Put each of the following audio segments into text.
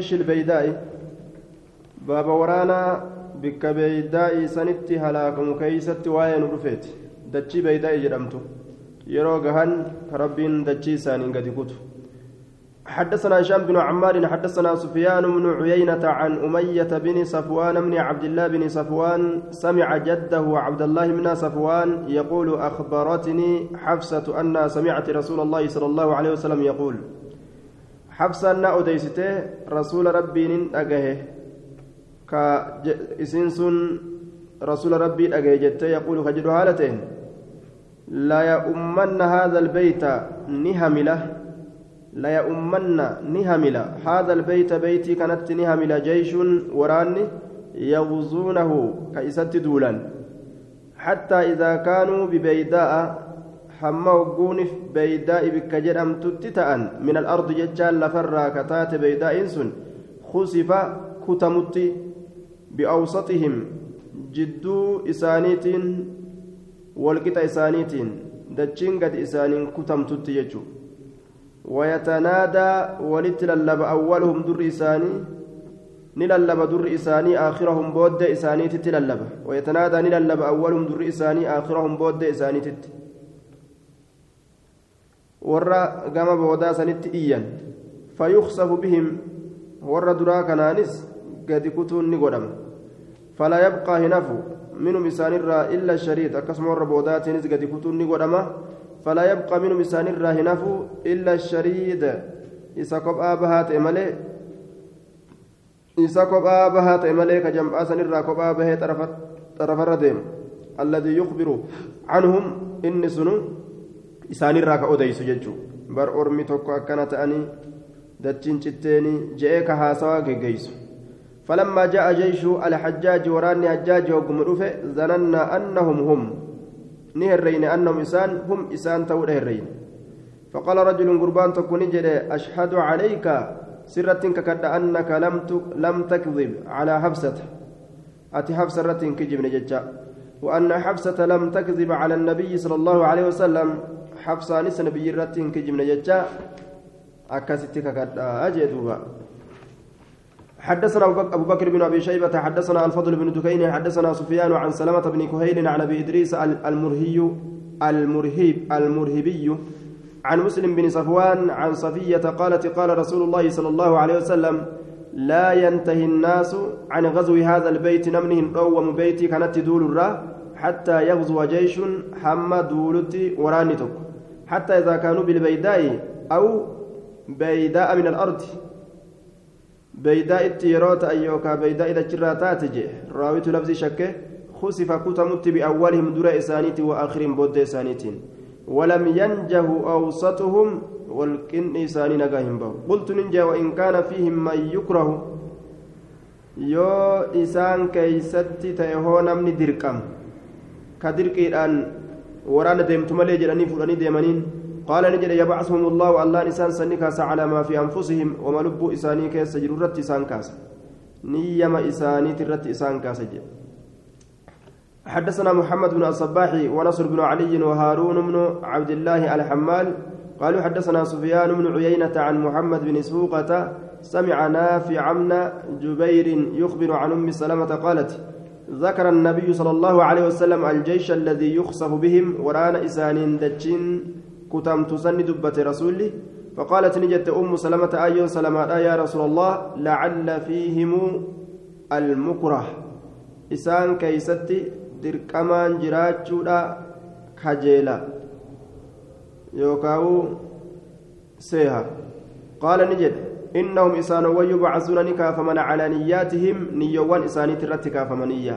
البيداء؟ باب ورانا بك بيداء سنتي هلاكم كيست واين رفيت. دتشي بيداء جرمتو. يرو ربين دتشي سانين قد حدثنا هشام بن عمار حدثنا سفيان بن عيينة عن أمية بن صفوان بن عبد الله بن صفوان سمع جده عبد الله بن صفوان يقول أخبرتني حفصة أن سمعت رسول الله صلى الله عليه وسلم يقول حفصة نا أديسته رسول ربي نن أجهه. كا إسنسون رسول ربي أجهه جت يقول خجل هالتين لا يؤمن هذا البيت نهملة. لا يؤمن نهملة. هذا البيت بيتي كانت نهملة. جيش وراني يغزونه كيست دولا حتى إذا كانوا ببيداء hamma hogguunif beeydaa'i bikka jedhamtutti ta'an min alardi jechaan lafarraa kataate beeydaa'iin sun kusifa kutamutti bi'awsatihim jidduu isaaniitiin walqixa isaaniitiin dachiin gadi isaaniin kutamtutti jechuu ويتنادى ولت للب أولهم در إساني نللب در إساني آخرهم بود إساني تتللب ويتنادى نللب أولهم در إساني آخرهم بود إساني تت warra gama boodaa sanitti iyyan fayuqsafu bihim warra duraa kanaanis gadi kutuun ni godhama falaa yabqaa hinafu minum isaanirraa illa shariid akkasuma warra boodaatiinis gadi kutuun ni godhama falaa yabqaa minum isaanirraa hinafu illa shariid isa kophaa bahaa ta'e malee isa kophaa bahaa ta'e malee ka jam'aa sanirraa kophaa bahee xarafarra deemu alladii yukhbiru canhum inni sunu isaanirraa ka odeysu jechuudha. Bar ormi tokko akkana ta'anii dachiin citteeni je'ee ka haasawaa geggeessu. فلما جاء جيش الحجاج وراني حجاج وقم ظننا أنهم هم نهرين أنهم إسان هم إسان تود هرين فقال رجل قربان تكون أشهد عليك سرة ككد أنك لم لم تكذب على حفصة أتي حفصة كجب نججا وأن حفصة لم تكذب على النبي صلى الله عليه وسلم حفصانس نبي الرتين كجمنا ججا أكستك كدا أجدوبا حدثنا أبو بكر بن أبي شيبة حدثنا الفضل بن دكين حدثنا سفيان عن سلمة بن كهيل عن أبي إدريس المرهي المرهب المرهبي عن مسلم بن صفوان عن صفية قالت قال رسول الله صلى الله عليه وسلم لا ينتهي الناس عن غزو هذا البيت نمنه روم بيتي كانت دول الرا حتى يغزو جيش حمى دولتي ورانتك حتى إذا كانوا بالبيداء أو بيداء من الأرض. بيداء التيروت أيوكا بيداء إذا جراتات جي راويت لفظ شكه خسف كتمت بأولهم در إسانيت وآخرهم بود إسانيت ولم ينجه أوسطهم والكن إساني نقاهم به. قلت ننجى وإن كان فيهم من يكره. yoo isaan keeysatti ta'e hoo namni dirqam ka dirqiidhaan qaala ni jedhe yabcasuhum allahu allaan isaan sanni kaasa calaa maa fi anfusihim wama lubbuu isaanii keessa jiru irratti isaan kaasa niyyama isaaniit irratti isaan kaasa jedhe حدثنا محمد بن الصباح ونصر بن علي وهارون بن عبد الله الحمال قالوا حدثنا سفيان بن عيينة عن محمد بن سوقة سمع نافع عن جبير يخبر عن أم سلمة قالت ذكر النبي صلى الله عليه وسلم الجيش الذي يخصف بهم ورانا إسان دجين كتم تسند دبة رسولي فقالت نجت أم سلمة أي سلمة يا رسول الله لعل فيهم المكره. إسان كيستي دركمان جراجودا كجيلا. يوكاو سيها. قال نجد إنهم إسان ويبعثون نكافمن على نياتهم نيوان إساني ترت كافمنية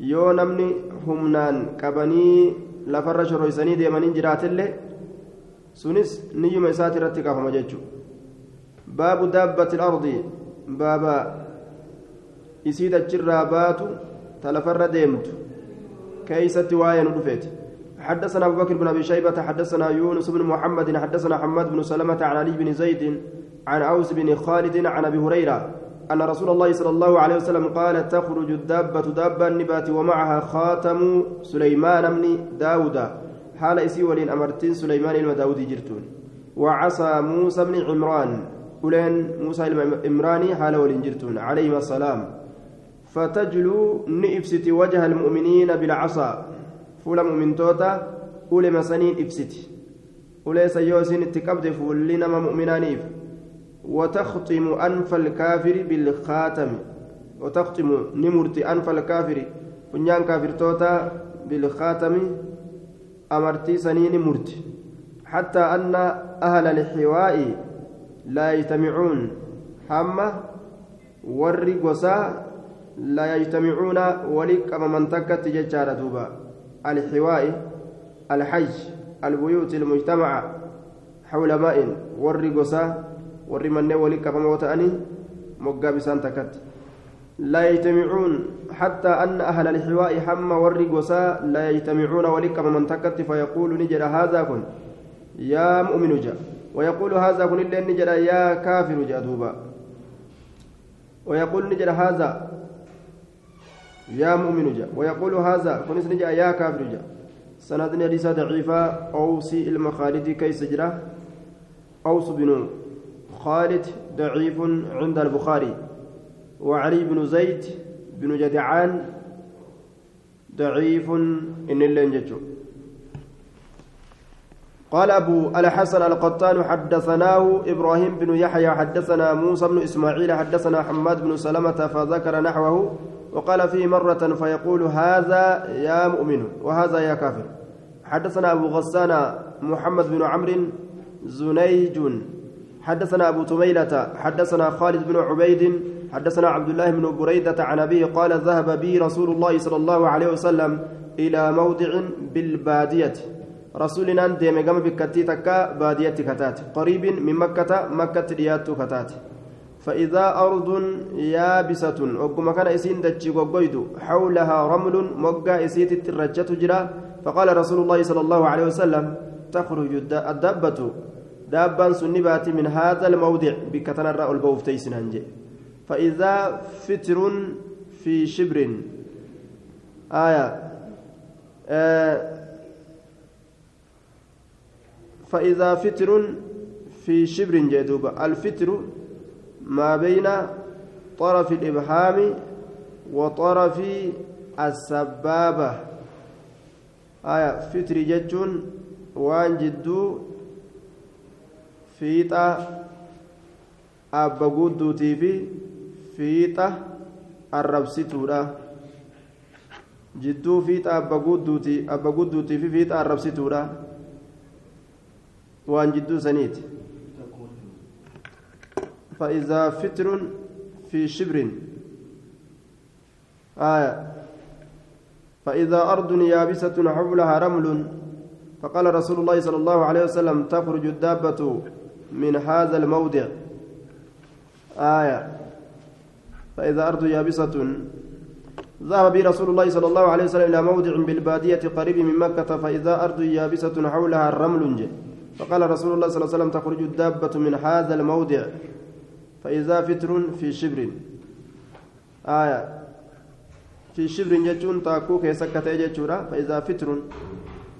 yoo namni humnaan qabanii lafarra shoroysanii deemanii jiraatillee sunis niyyuma isaati irratti kaafama jechuudha baabu daabbati ardi baaba isii dachirraa baatu ta lafarra deemtu keeysatti waa'ee nu dhufeeti حدثنا أبو بكر بن أبي شيبة حدثنا يونس بن محمد حدثنا حماد بن سلمة عن علي بن زيد عن أوس بن خالد عن أبي هريرة أن رسول الله صلى الله عليه وسلم قال تخرج الدابة دابة النبات ومعها خاتم سليمان بن داود. حال إسي ولين أمرتين سليمان المداودي جرتون. وعصى موسى بن عمران. أولين موسى الإمراني حال والإنجرتون عليهما السلام. فتجلو نئفست وجه المؤمنين بالعصا. فول مؤمن توتا أولي مسنين إفست أولي سيوسين اتكبد فولنا مؤمنانيف. وتختم أنف الكافر بالخاتم. وتختم نمرت أنف الكافر. كنيان كافر توتا بالخاتم. أمرتي سنين مرت حتى أن أهل الحواء لا يجتمعون. warri gosaa لا يجتمعون. ولك أما من تكت ججارة دوبا. الحواء الحج البيوت المجتمعة حول ماء ور قصا ور من ولك أما وتأني مقابسان تكت لا يجتمعون حتى أن أهل الحواء حم ور قصا لا يجتمعون ولك من تكت فيقول نجر هذا كن يا مؤمن جاء ويقول هذا كن اللي نجر يا كافر جاء دوبا ويقول نجر هذا يا مؤمن جاء ويقول هذا كنس نجا يا كافر جاء سندنا ليس ضعيفة أوصي المخالد كيس جرا أوس بن خالد ضعيف عند البخاري وعلي بن زيد بن جدعان ضعيف إن اللي قال أبو الحسن القطان حدثناه إبراهيم بن يحيى حدثنا موسى بن إسماعيل حدثنا حماد بن سلمة فذكر نحوه وقال فيه مرة فيقول هذا يا مؤمن وهذا يا كافر. حدثنا أبو غسان محمد بن عمرو زنيج حدثنا أبو تميلة حدثنا خالد بن عبيد حدثنا عبد الله بن بريدة عن أبيه قال ذهب بي رسول الله صلى الله عليه وسلم إلى موضع بالبادية. رسولنا ديم قام بكتي تكا بادية كتات. قريب من مكة مكة ريات كتات. فإذا أرض يابسة وكما كان إسين دتشي حولها رمل مقا إسيت الترجة جرا. فقال رسول الله صلى الله عليه وسلم تخرج الدابة. دابا سنبات من هذا الموضع بكتنا الرأى البوفتيس ننجي فإذا فتر في شبر. آية. آه. فإذا فتر في شبر جدوبة الفتر ما بين طرف الإبهام وطرف السبابة. آية. فتري جتون وان جدو فيتا أبا قدوتي في فيتا الربسيتورا jidduu fiixa abba gudduuti abba gudduutii fi fiixa arrabsituudha. Waan jidduu saniiti. فإذا فتر في شبر آية فإذا أرض يابسة حولها رمل فقال رسول الله صلى الله عليه وسلم تخرج الدابة من هذا الموضع. آية. فإذا أرض يابسة ذهب بي رسول الله صلى الله عليه وسلم إلى موضع بالبادية قريب من مكة فإذا أرض يابسة حولها الرمل فقال رسول الله صلى الله عليه وسلم تخرج الدابة من هذا الموضع. فإذا فتر في شبر. آية. في شبر جتون تاكو كيسكت جتورا فإذا فتر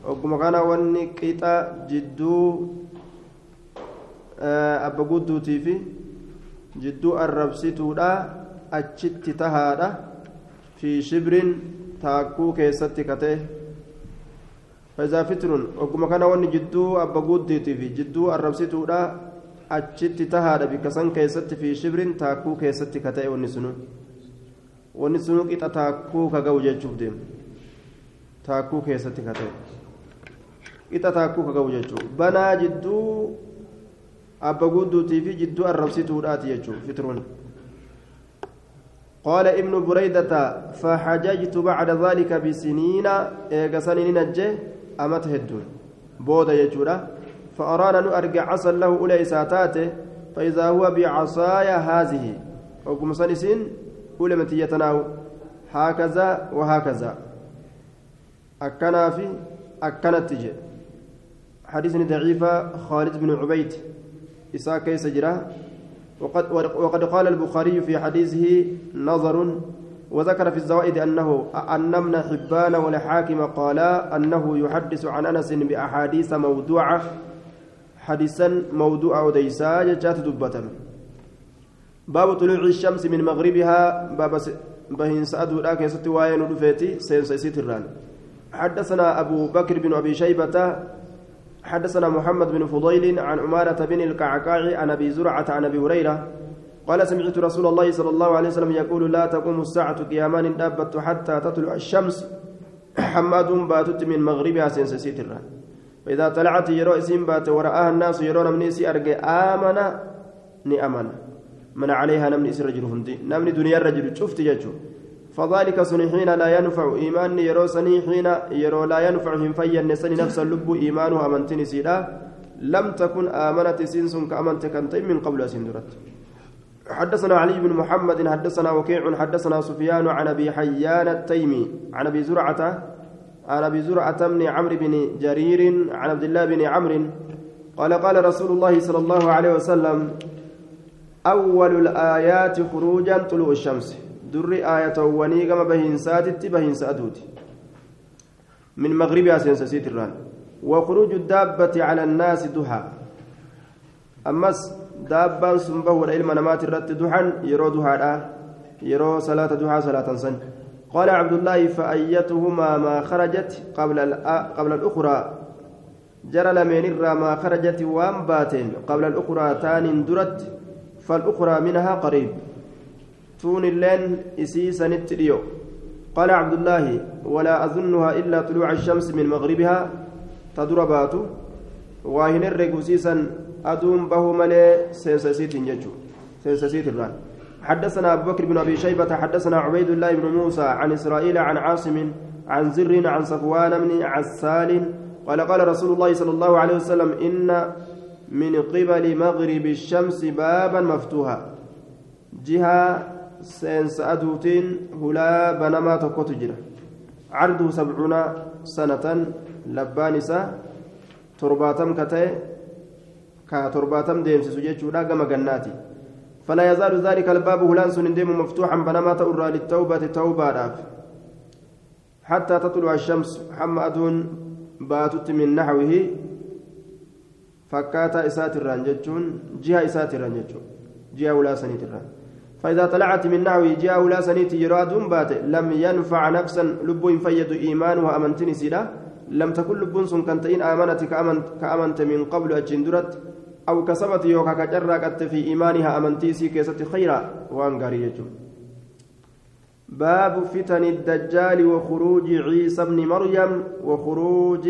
وكما كان وني قيطا جدو abba gudduutii fi jidduu arrabsituudha. Achitti tahaadha. Fi shibriin taakkuu keessatti katee faayidaa fitiruun ogguma kana wanni jidduu abba guddiitii fi jidduu arrabsituudha. Achitti tahaadha bikka san keessatti fi shibriin taakkuu keessatti katee wanni sunu. Wanni sunu qixa taakkuu kaga'u jechuuf deemu. Taakkuu keessatti katee qixa taakkuu kaga'u jechuudha. Banaa jidduu. Abba gudduutii fi jidduu arrabsituudhaati jechuuf fitruun قال ابن بريدة فحججت بعد ذلك بسنين إيجا سنين نجي أمت هدون بودا يجورا فأرانا نؤرجع عصا له أولى إساتاته فإذا هو بعصايا هذه وكم سنسين أولى متيتناه هكذا وهكذا أكنا في أكنت تجي حديث ضعيفة خالد بن عبيد إساء كيس وقد, وقد قال البخاري في حديثه نظر وذكر في الزوائد أنه أن ابن حبان والحاكم قالا أنه يحدث عن أنس بأحاديث موضوعة. حديثا موضوع وديسا جات دبتم باب طلوع الشمس من مغربها. باب بهين سأدو لا كيست واين رفيتي سين سيسيت الران. حدثنا أبو بكر بن أبي شيبة حدثنا محمد بن فضيل عن عمارة بن القعقاع عن أبي زرعة عن أبي هريرة قال سمعت رسول الله صلى الله عليه وسلم يقول لا تقوم الساعة قيامان دابت حتى تطلع الشمس. حماد باتت من مغربها سين سيسيت الران فإذا طلعت يرو إسم بات ورآها الناس يرون من سي أرجع آمن ني أمن. من عليها نمني سي رجل هندي. نمني دنيا الرجل شفت جاتشو فذلك سن لا ينفع إيمان يرو سني حين يرو لا ينفع هم فين سني نفس اللب إيمانها أمنتني سيدا لم تكن آمنت سنس كأمنت كنتين من قبل سندرت حدثنا علي بن محمد حدثنا وكيع حدثنا سفيان عن أبي حيان التيمي عن أبي زرعة عن أبي زرعة بن عمرو بن جرير عن عبد الله بن عمرو قال قال رسول الله صلى الله عليه وسلم أول الآيات خروجا طلوع الشمس. در آية ونيقم بهن ساتت بهن سأدوت من مغربها سينسسيت الران وخروج الدابة على الناس دحى أمس دابان سنبه العلم نمات الرت دحا يرو دحى يرو صلاة دحى صلاة سن قال عبد الله فأيتهما ما خرجت قبل قبل الأخرى جرى لمن ما خرجت وان باتين قبل الأخرى تان درت فالأخرى منها قريب تون اللين إسيسا نتريو قال عبد الله ولا أظنها إلا طلوع الشمس من مغربها. تدربات واهن الرقوسيسا أدوم به ملي سينسسيت يجو سينسسيت الران. حدثنا أبو بكر بن أبي شيبة حدثنا عبيد الله بن موسى عن إسرائيل عن عاصم عن زر عن صفوان بن عسال قال قال رسول الله صلى الله عليه وسلم إن من قبل مغرب الشمس بابا مفتوحا. جهة سينس أدوتين هلا بنما تقوت جرا. عرضه سبعون سنة لبانسة ترباتم كتئ كترباتم ديمس سجيتشو لا قم جناتي فلا يزال ذلك الباب هلان سن ديم مفتوحا بنما تؤرى للتوبة توبة حتى تطلع الشمس حمأد باتت من نحوه فكاتا إسات الرانجتشون جهة إسات الرانجتشون جهة ولا سنيت الران فإذا طلعت من نحوه جهة ولا سنيت يراد بات لم ينفع نفسا لب فيد إيمانها أمنتني سيدا لم تكن لب سن كنتين آمنت كأمنت, كأمنت من قبل أجندرت أو كسبت يوكا كجرقت في إيمانها أمنتي سي كيست خيرا. وأن باب فتن الدجال وخروج عيسى بن مريم وخروج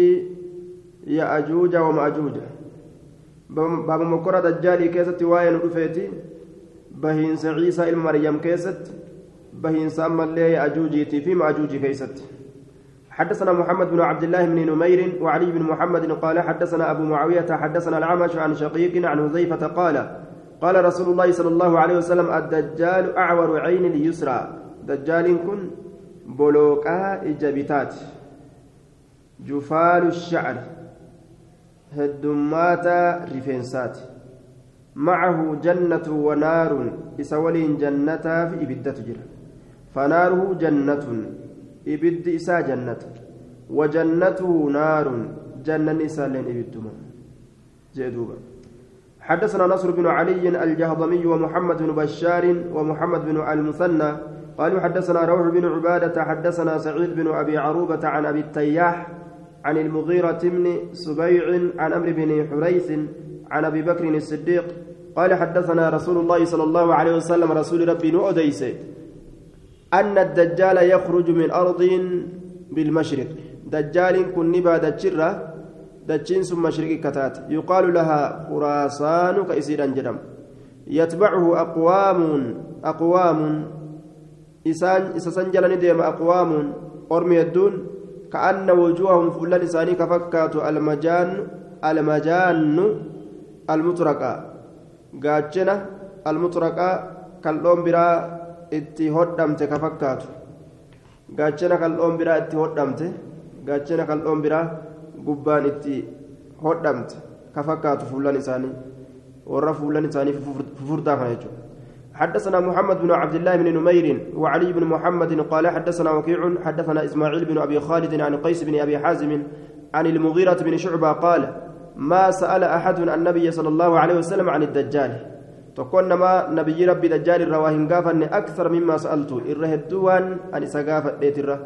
يأجوج ومأجوج. baaba مكرة dajjaalii keessatti waa'een dhufeetti. ilma Maryam keessatti bahiinsa ammallee Ya'juujiitii fi Ma'juuj keessatti حدثنا محمد بن عبد الله بن نمير وعلي بن محمد قال حدثنا أبو معاوية حدثنا الأعمش عن شقيق عن حذيفة قال قال رسول الله صلى الله عليه وسلم الدجال أعور العين اليسرى. دجال كن بلوكا إجابتات. جفال الشعر. هدمات رفنسات معه جنة ونار إسول جنة في إبدة جرة فناره جنة إبد إسا جنة. وجنته نار جنة إسا لين إبدما جدوبا حدثنا نصر بن علي الجهضمي ومحمد بن بشار ومحمد بن المثنى. قالوا حدثنا روح بن عبادة حدثنا سعيد بن أبي عروبة عن أبي التياح عن المغيرة بن سبيع عن أمر بن حريث عن أبي بكر الصديق قال حدثنا رسول الله صلى الله عليه وسلم رسول ربي نؤديس أن الدجال يخرج من أرض بالمشرق. دجال كن نبا دجرة دجين ثم مشرق كتات. يقال لها خراسان كإسيرا جرم يتبعه أقوام أقوام إسان إسسنجل نديم أقوام أرمي الدون كأن وجوههم فلان إساني كفكات المجان المجان المطرقة gaachina almuxraqaa kal'oon biraa itti hodhamte ka fakkaatu gaachina kal'oon biraa itti hodhamte gaachina kal'oon biraa gubbaan itti hodhamte ka fakkaatu fuulan isaanii warra fuulan isaanii fufurdaa kana jechuudha حدثنا محمد بن عبد الله بن نمير وعلي بن محمد قال حدثنا وكيع حدثنا اسماعيل بن ابي خالد عن قيس بن ابي حازم عن المغيرة بن شعبة قال ما سأل أحد النبي صلى الله عليه وسلم عن الدجال. rabbi dajjaal irra waa hin gaafanne aksar mimmaa sa'altu irra hedduu waan an isa gaafadheetirra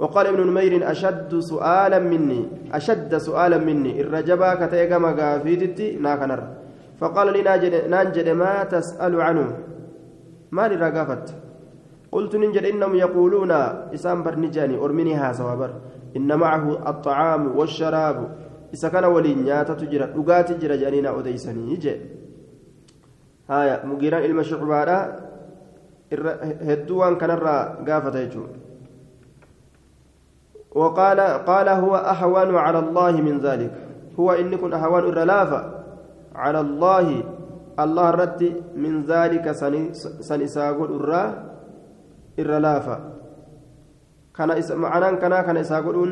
وقال ابن نمير أشد سؤالا مني أشد سؤالا مني. الرجبا كتيغا مغافيتي ناكنر. فقال لي نانجد ما تسأل عنه. ما لرقافت قلت ننجد إنهم يقولون إسام برنجاني أرمني هذا إن معه الطعام والشراب. إذا كان ولي نياتا تجرى لغات جرى جانينا أديسني يجي هايا مغيران المشعبارة هدوان كان الرا قافة يجون وقال قال هو أهون على الله من ذلك هو إن كن أهون الرلافة على الله الله رد من ذلك سنساقل الرا الرلافة كان معنى كان كان إساقلون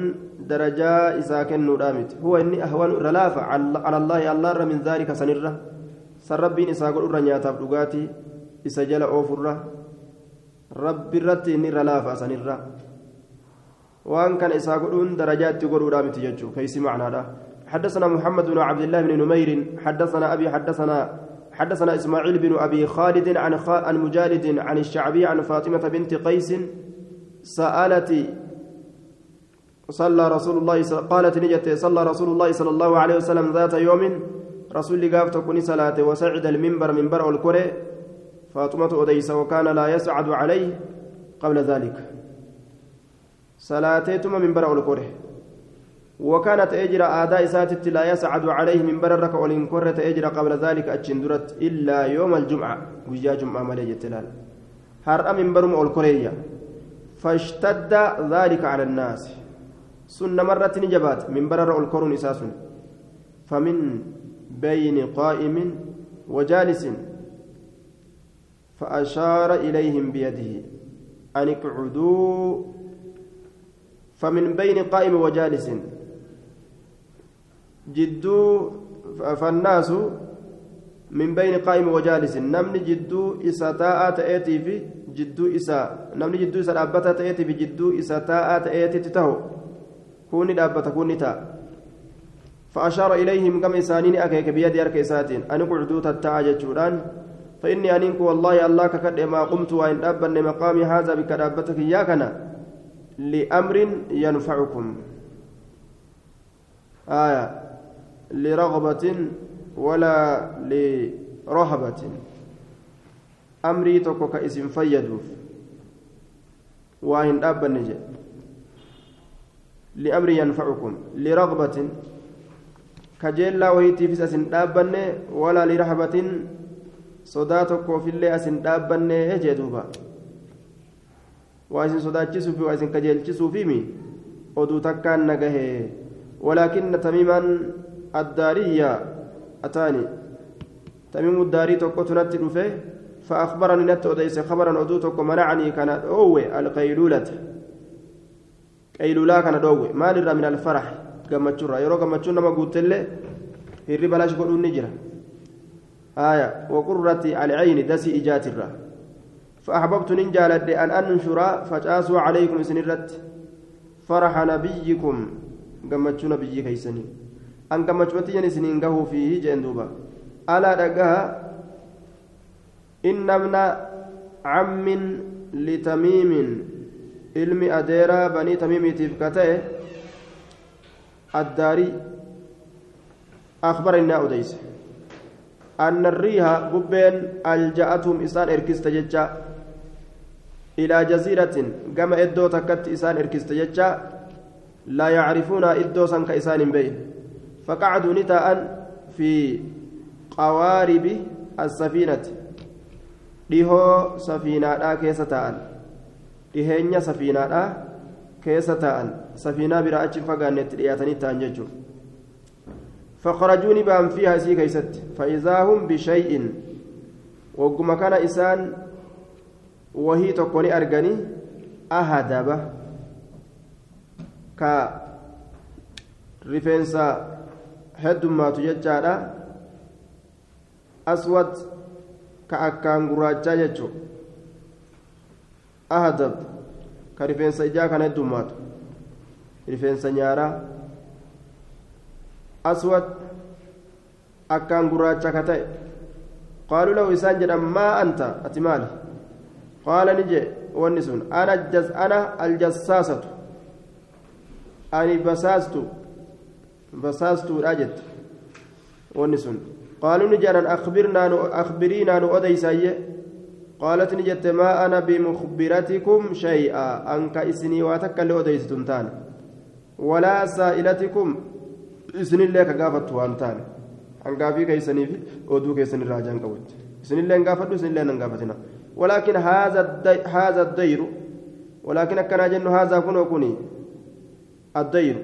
درجة إساكن نورامت هو إني أهون الرلافة على الله الله من ذلك سنرة سربين إساقل الرا نياتاب لغاتي إسجل أوفر رب الرد إني رلافة سنرة وان كان إساقون درجات تقول رامت يجو كيس معنى حدثنا محمد بن عبد الله بن نمير حدثنا أبي حدثنا حدثنا إسماعيل بن أبي خالد عن عن مجالد عن الشعبي عن فاطمة بنت قيس سألت صلى رسول الله قالت نجت صلى رسول الله صلى الله عليه وسلم ذات يوم رسول قاف تكوني صلاة وسعد المنبر منبر الكرة فاطمة أديس وكان لا يسعد عليه قبل ذلك. صلاتيتما من برا الكره وكانت أجر آداء ساتت لا يسعد عليه من برا ركع الكرة أجر قبل ذلك أجندرت إلا يوم الجمعة ويا جمعة ملي تلال. هر من برم الكرية فاشتد ذلك على الناس. سن مرة نجبات. من برا الكرون إساس فمن بين قائم وجالس. فأشار إليهم بيده. أن اقعدوا. فمن بين قائم وجالس. جدو فالناس. من بين قائم وجالس. نمن جدو إساتاء تأتي في جدو إساء نمن جدو إساء أبتا تأتي في جدو إساتاء تأتي تتهو كوني أبتا كوني تا فأشار إليهم كم إسانين أكيك بيد يرك إساتين أن قعدوا تتعى جتشوران فإني أنينك والله الله ككد ما قمت وإن أبن مقامي هذا بك أبتك إياكنا لأمر ينفعكم آية لرغبة ولا لرهبة أمري توكو كاسم فيدوف وإن أبا نجي لأمر ينفعكم لرغبة كجيلا وهيتي في أسن أبا ولا لرهبة صداتك في الله أسن أبا جدوبا waa isin sodaachisuuf waa isin kajeelchisuufimi oduu takkaan nagahe walaakinna tamiimaan addaariyya ataani tamiimu daarii tokkotu natti dhufe فأخبرني نت أديس خبرا أدوتك منعني كان أوي القيلولة. قيلولا كان دوي ما لرا من الفرح. كما تشرا يرو كما تشرا ما قلت له. هري بلاش قولون نجرة آية. وقرة العين دسي إجات الرّ فأحببت ننجالد أن أنشر فجاسوا عليكم سنرت. فرح نبيكم. قمتش نبي كيسني أن قمتش متين سنينقه فيه جندوبا. ألا دقها إن ابن عم لتميم علم أديرا بني تميم تفكته الداري أخبرنا أديس. أن الريح ببين ألجأتهم إسان إركست إلى جزيرة كما إدو تكت إسان إركست لا يعرفون إدو سن كإسان بين. فقعدوا نتاء في قوارب السفينة. Dhihoo safiinaadhaa keessa ta'an dhiheenya safiinaadhaa keessa ta'an safiinaa biraa achi fagaannetti dhiyaatanii ta'an jechuudha فخرجوني بهم فيها سي كيست فإذا هم بشيء وقم كان إسان وهي تكوني أرغني أهدب ك رفنسا هد ما تججارا أسود كأكان قراجا يجو أهدب كرفنسا إجا كان هدومات رفنسا نيارا aswad akkaan gurraacha ka ta'e. قالوا له إسان جدا ما أنت أتمال قال نجي ونسون أنا الجز أنا الجساسة أني بساست بساست راجت ونسون قالوا نجانا أخبرنا أخبرينا نؤديسايا قالت نجت ما أنا بمخبرتكم شيئا. أنك إسني واتك لأديستم تاني ولا سائلتكم. إسن الله كغافت وانتان هنغافي كيسني في أودو كيسن الراجان قوت. إسن الله غافت إسن الله نغافتنا ولكن هذا الدي هذا الدير ولكن كان جن هذا كن وكني الدير.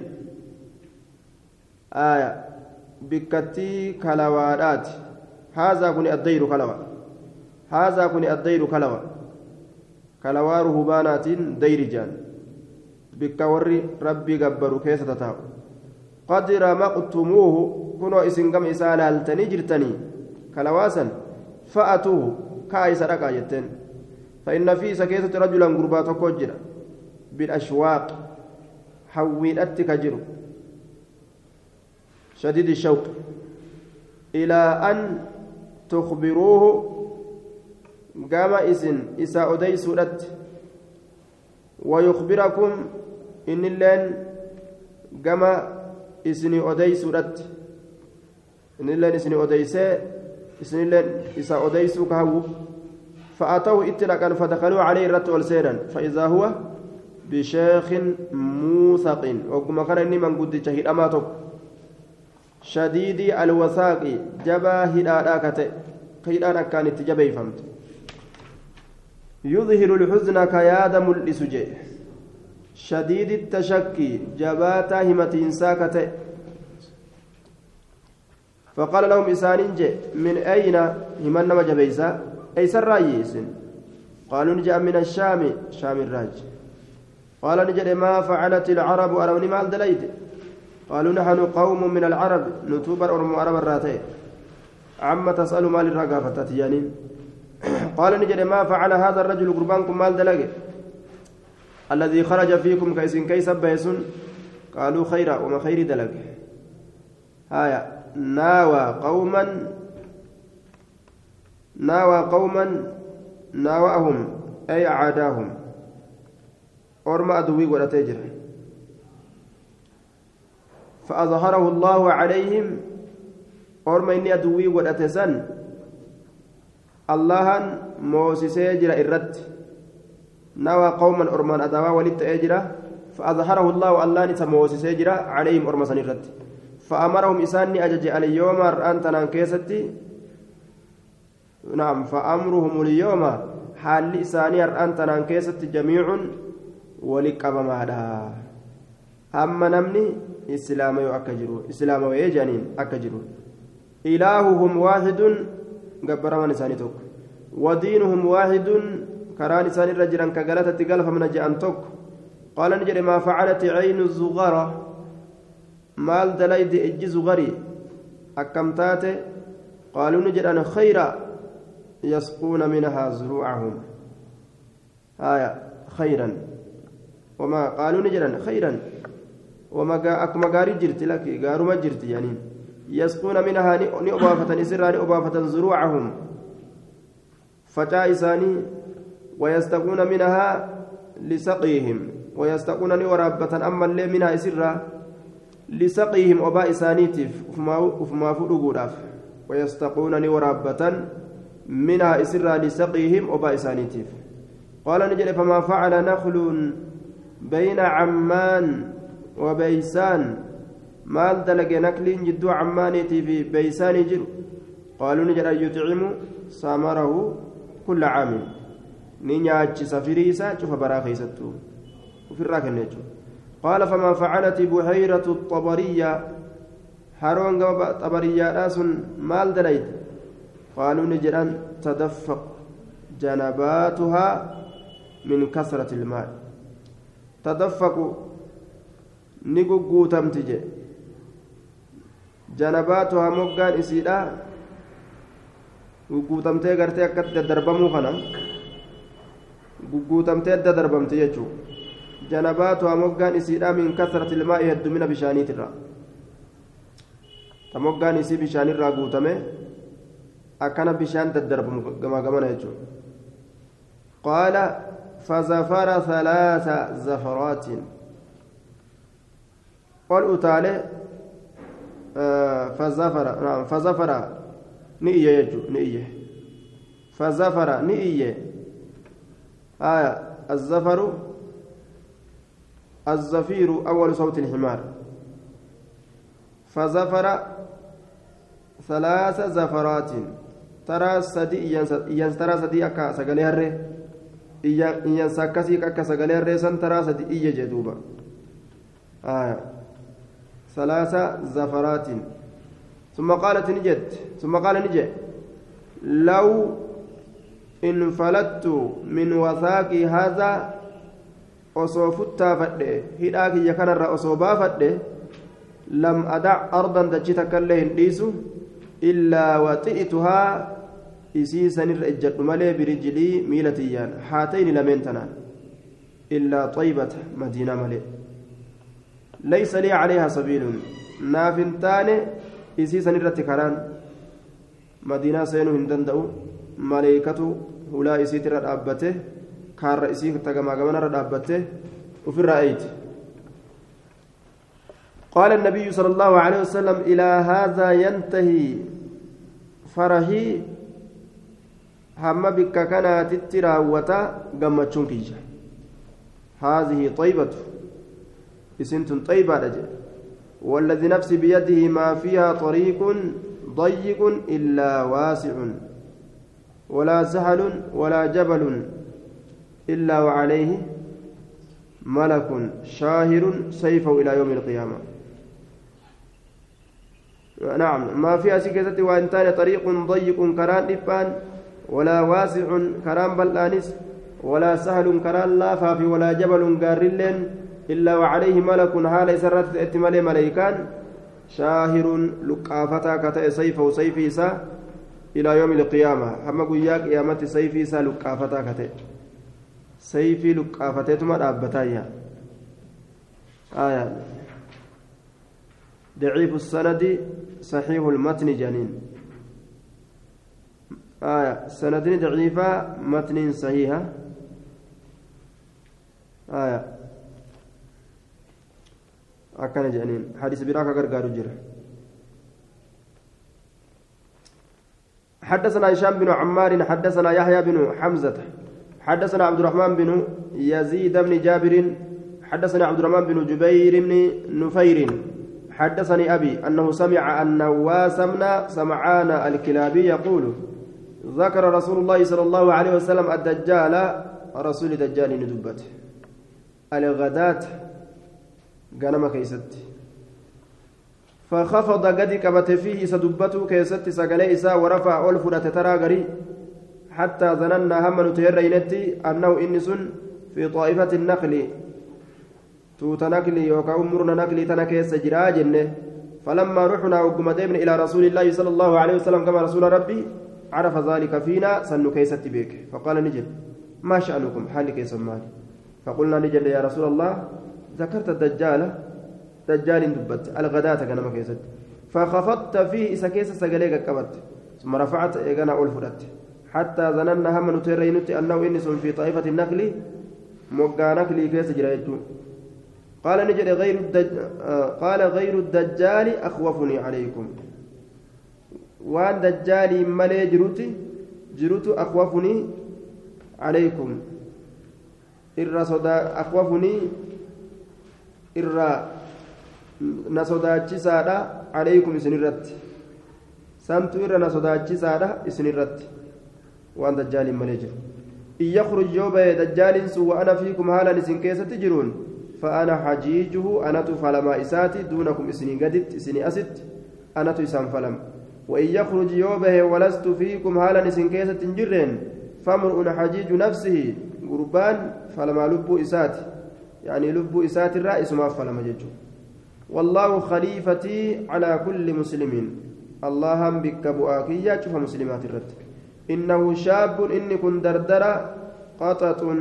آية. بكتي كلاوات هذا كن الدير كلاوة هذا كن الدير كلاوة كلاوار هبانات دير جان rabbii gabbaru keessa tataa'u qadira maqtumuuhu kunoo isin gama isaa laaltanii jirtanii kalawaasan fa'atuuhu kaa isa dhaqaa jetteen فإن في سكيتة رجلا غربا تكوجر بالأشواق حويلت كجر شديد الشوق إلى أن تخبروه قام إسن إساء أدي سورة ويخبركم innilleen gama isinii odeysuudhatti innilleen isinii odeysee isinilleen isa odeysuu ka hawwu فأتوه اتلقا فدخلوا عليه الرت والسينا فإذا هو بشيخ موثق وكما كان إني من قد شهيد أماتك شديد الوثاق جبا هدادا كتئ هدادا كانت جبي فهمت يظهر الحزن كياد ملئس جيه شديد التشكي جباتا همتين ساكته فقال لهم إسانين جي من أين؟ همن ما جبيسا. أي سرايس قالوا نجا من الشام شام الراج. قال نجد ما فعلت العرب أروني مال دليد قالوا نحن قوم من العرب نتوبر أرم عرب الراتين عما تسأل مال الرقافة تيانين قال نجد ما فعل هذا الرجل قربانكم مال دلقه الذي خرج فيكم كيسن كيس بيسن قالوا خيرا وما خير دلق. هايا. ناوى قوما ناوى قوما ناوأهم أي أعاداهم أرمى أدوي ولا تجر فأظهره الله عليهم. أرمى إني أدوي ولا تسن الله موسسي جرى الرد نوى قوما أرمان أدوا ولدت أجرا فأظهره الله الله نتموسس أجرا عليهم أرمى سنرد فأمرهم إساني أجج اليوم أنت نانكيستي نعم فأمرهم اليوم حال إساني أنت نانكيستي جميع ولقب مادا أما نمني إسلام أكجرو إسلام ويجانين أكجرو إلههم واحد قبر من إساني توك ودينهم واحد galfamna je'an tokko qaala ni jedhe maa facalati caynu zugara maal dalaydi ijji zugari akkam taate qaaluu ni jedhan khayra yasquuna minhaa zuruucahum haya khayran wama qaaluu ni jedhan khayran wama akkuma gaarii jirti laki gaaruma jirti janiin yasquuna minhaa ni obaafatan isirraa ni obaafatan zuruucahum facaa isaanii ويستقون منها لسقيهم. ويستقون ورابة أما اللي منها إسرا لسقيهم أباء سانيتف وفما فلقوداف ويستقون ورابة منها إسرا لسقيهم أباء سانيتف قال نجل فما فعل نخل بين عمان وبيسان jidduu cammaaniitii fi beeysaanii jiru qaaluu ni jedha yuxcimu samarahu kulla caamin ni nyaachisa firii isaa cufa baraa keeysattu ufirraa kenne jechuudha qaala famaa facalati buhayratu xabariya haroon gama xabariyyaadhaa sun maal dalayte qaaluu ni jedhan tadaffaq janabaatuhaa min kasrati ilmaa tadaffaqu ni gugguutamti jedhe janabaatuhaa moggaan isiidha gugguutamtee gartee akkatti daddarbamuu kana gugguutamtee adda darbamte jechuu janabaatuhaa moggaan isiidha min kasrati ilmaa'i heddumina bishaaniitirra ta moggaan isii bishaanirraa guutame akkana bishaan daddarbamu gamaa gamana jechuudha qaala fazafara thalaatha zafaraatiin ol utaale fazafara naam fazafara ni iyye jechuudha ni iyye fazafara ni iyye aya الزفر الزفير أول صوت الحمار. فزفر ثلاث زفرات. ترى سدي إيان ترى سدي أكا سقلي هري. إيان ساكسي أكا سقلي هري سن ترى سدي إيا جدوبا آية. ثلاث زفرات ثم قالت نجد ثم قال نجد لو انفلت من وثاق هذا kiyya kanarra osoo baafadhe lam adac ardan dachi takkaillee hin dhiisu illaa waxi'tuhaa isii sanirra ejjadhu malee birijilii miila tiyyaan haatayni lameen tanaan illaa xaybata madiinaa malee naaf hin taane isii sanirratti karaan madiinaa seenuu hin danda'u maleeykatu hulaa isiitirra dhaabbate kaarra isii tagamaa gamanarra dhaabbatte ofirraa eeyti قال النبي صلى الله عليه وسلم إلى هذا ينتهي فرحي هم بك كانت قمتشون كيجا هذه طيبة اسنت طيبة رجل والذي نفسي بيده ما فيها طريق ضيق إلا واسع ولا سهل ولا جبل إلا وعليه ملك شاهر سيفه إلى يوم القيامة. نعم ما في أسكتة وإن طريق ضيق كران إبان ولا واسع كران بلانس ولا سهل كران لافاف ولا جبل قارلين إلا وعليه ملك حال سرت اتمالي ملائكان شاهر لقافتا كتئ سيفه سيفي سا إلى يوم القيامة. هم قياك قيامة سيفي سا لقافتا كتئ سيفي لقافتيتما dhaabbataayya آية. ضعيف السند صحيح المتن جنين. آية. سند ضعيفة متن صحيحة. آية. أكن جنين حديث براك غرغار جرى حدثنا هشام بن عمار حدثنا يحيى بن حمزة حدثنا عبد الرحمن بن يزيد بن جابر حدثنا عبد الرحمن بن جبير بن نفير. حدثني أبي أنه سمع أن نواس بن سمعان الكلابي يقول ذكر رسول الله صلى الله عليه وسلم الدجال رسول دجال ندبت الغداة غنم كيست فخفض قد كبت فيه سدبته كيست سقلي ورفع ألفرة ترى غري حتى ظننا هم نتهرينتي أنه إنس في طائفة النقل توت نقل يوكا أمرنا نقل تنكيس جرا فلما رحنا وقم ديمن إلى رسول الله صلى الله عليه وسلم كما رسول ربي عرف ذلك فينا سن كيست بك فقال نجد ما شأنكم حال كيس مالي فقلنا نجد يا رسول الله ذكرت الدجال دجال دبت الغداة كان كيست. فخفضت فيه إسا كيس سقليك كبت. ثم رفعت إيقنا أول حتى ظننا هم نترينت أنه إنس في طائفة النقل مقا نقلي كيس جريتو قال نجد غير الدج... قال غير الدجال أخوفني عليكم. وان دجالي ملي جروتي جروت أخوفني عليكم إر صدا أخوفني إر نصداتشي سادا عليكم سنرت سمت إر نصداتشي سادا سنرت وان دجال ملي جرو إن يخرج يوبا دجال سوى أنا فيكم هالا نسن كيسة تجرون فأنا حجيجه أنا فلما إساتي دونكم إسني قدت إسني أست أنا إسان فلم وإن يخرج يوبه ولست فيكم هالا كيسة جرين فامرؤ حجيج نفسه قربان فلما لبوا إساتي يعني لبوا إساتي الرئيس ما فلما ججو. والله خليفتي على كل مسلم اللهم بك بؤاكية شوف مسلمات الرد. إنه شاب إني كن دردرة قطة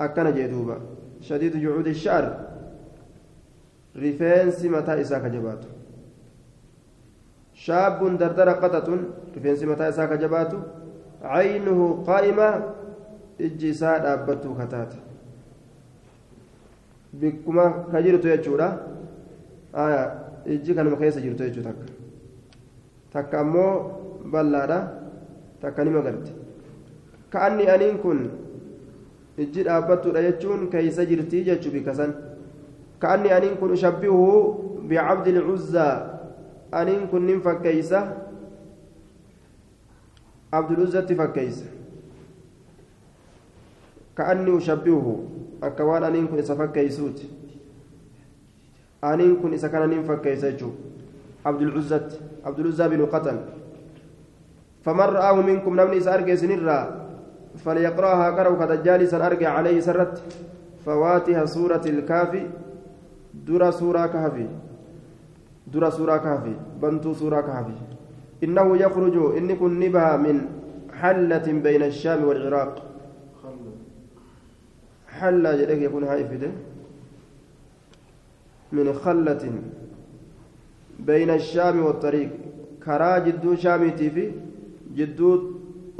أكن جدوبا شديد جعود الشعر. رفينس متى إساك جبات شاب دردر قطة رفينس متى إساك جبات عينه قائمة إجي ساد أبتو بكما كجرت يجورا آية إجي كان مخيس جرت يجو تك تك أمو بلادا تك نما قلت كأني أنين كن إجي أبتو يجون كيس جرتي جتشو بكسن كأني أنين كن أشبهه بعبد العزى أنين كن فكيسة عبد العزى فكيسة كأني أشبهه أكوان أنين كن فكيسوت أنين كن إذا كان أنين فكيسة عبد العزى عبد العزى بن قتل. فمن رآه منكم نمني سأرجع سنرا فليقرأها كرو كدجالسا أرجع عليه سرت. فواتها سورة الكافي درا سورة كهفي درا سورة كهفي بنتو سورة كهفي إنه يخرج إن كن نبها من حلة بين الشام والعراق. حلة جدك يكون هايفده من خلة بين الشام والطريق. كرا جدو شامتي في جدو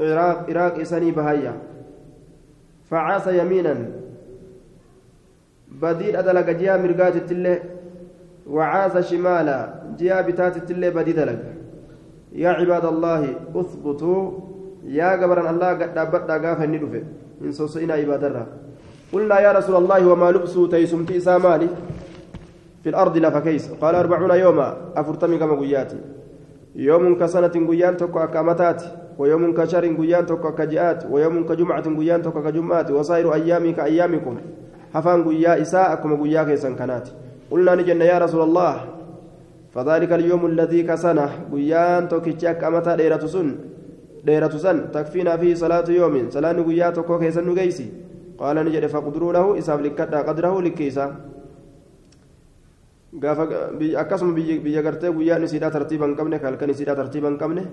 عراق عراق إساني بهايا. فعاس يمينا. بديل أدلق جهة مرقات التلة وعاز شمالا. جهة بتات التلة بديل دلق يا عباد الله اثبتوا. يا قبرا الله قد أبدا قافا ندفع إن صوصينا عباد الله. قلنا يا رسول الله وما لبسوا تيسمتي سامالي في الأرض لفكيس قال أربعون يوما أفرتمي كما قياتي. يوم كسنة قيان تكو أكامتات ويوم كشهر قيان تكو كجئات ويوم كجمعة قيان تكو كجمعات وصائر أيامي كأيامكم هفان قيا إساء أكما قيا كيسان كانت قلنا نجن يا رسول الله فذلك اليوم الذي كسنة قيان توكيتشاك أمتا ديرة سن. ديرة سن تكفينا فيه صلاة يوم. صلاة قيا تكو كيسان نقيسي قال نجد فقدروا له إساف لكتا قدره لكيسا gaafa akkasuma biyya gartee guyyaan isiidhaa tartiiba hin qabne halkan isiidhaa tartiiba hin qabne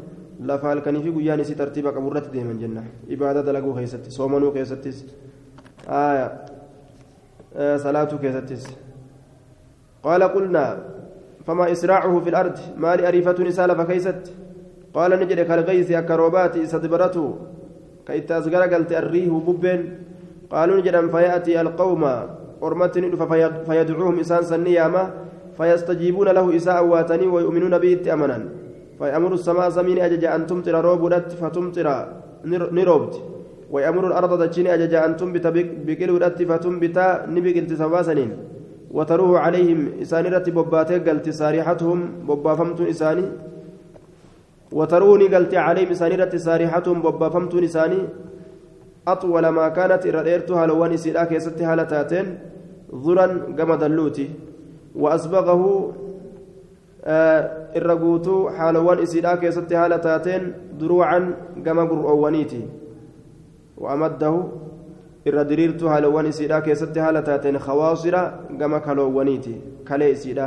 lafa halkanii fi guyyaan isii tartiiba qabu irratti deeman jenna ibaada dalaguu keessatti soomanuu keessattis salaatuu keessattis qaala qulnaa فما إسراعه في الأرض مال أريفة نسال فكيست قال نجد كالغيث أكروبات استدبرته كيت أصغر قلت الريه ببين قالوا نجد فيأتي القوم أرمتني فيدعوهم إسان سنياما فيستجيبون له إساء واتني ويؤمنون به أمنا. فيأمر السماء سمين أجج أن تمطر روبدت فتمطر نروبت. ويأمر الأرض دجيني أجج أن تنبت بقلودت فتنبت نبقلت سواسنين. وتروه عليهم إسانرة بباتي قلت سارحتهم ببافمت إساني. وتروني قلت عليهم إسانرة سارحتهم ببافمت إساني. أطول ما كانت إراديرتها لوان إسيرا كيست هالتاتين ذرا قم دلوتي وأسبغه الرقوت حالوان إسيرا كيست هالتاتين دروعا قم قرؤوانيتي وأمده إراديرتو حالوان إسيرا كيست هالتاتين خواصرا قم كالوانيتي كالي إسيرا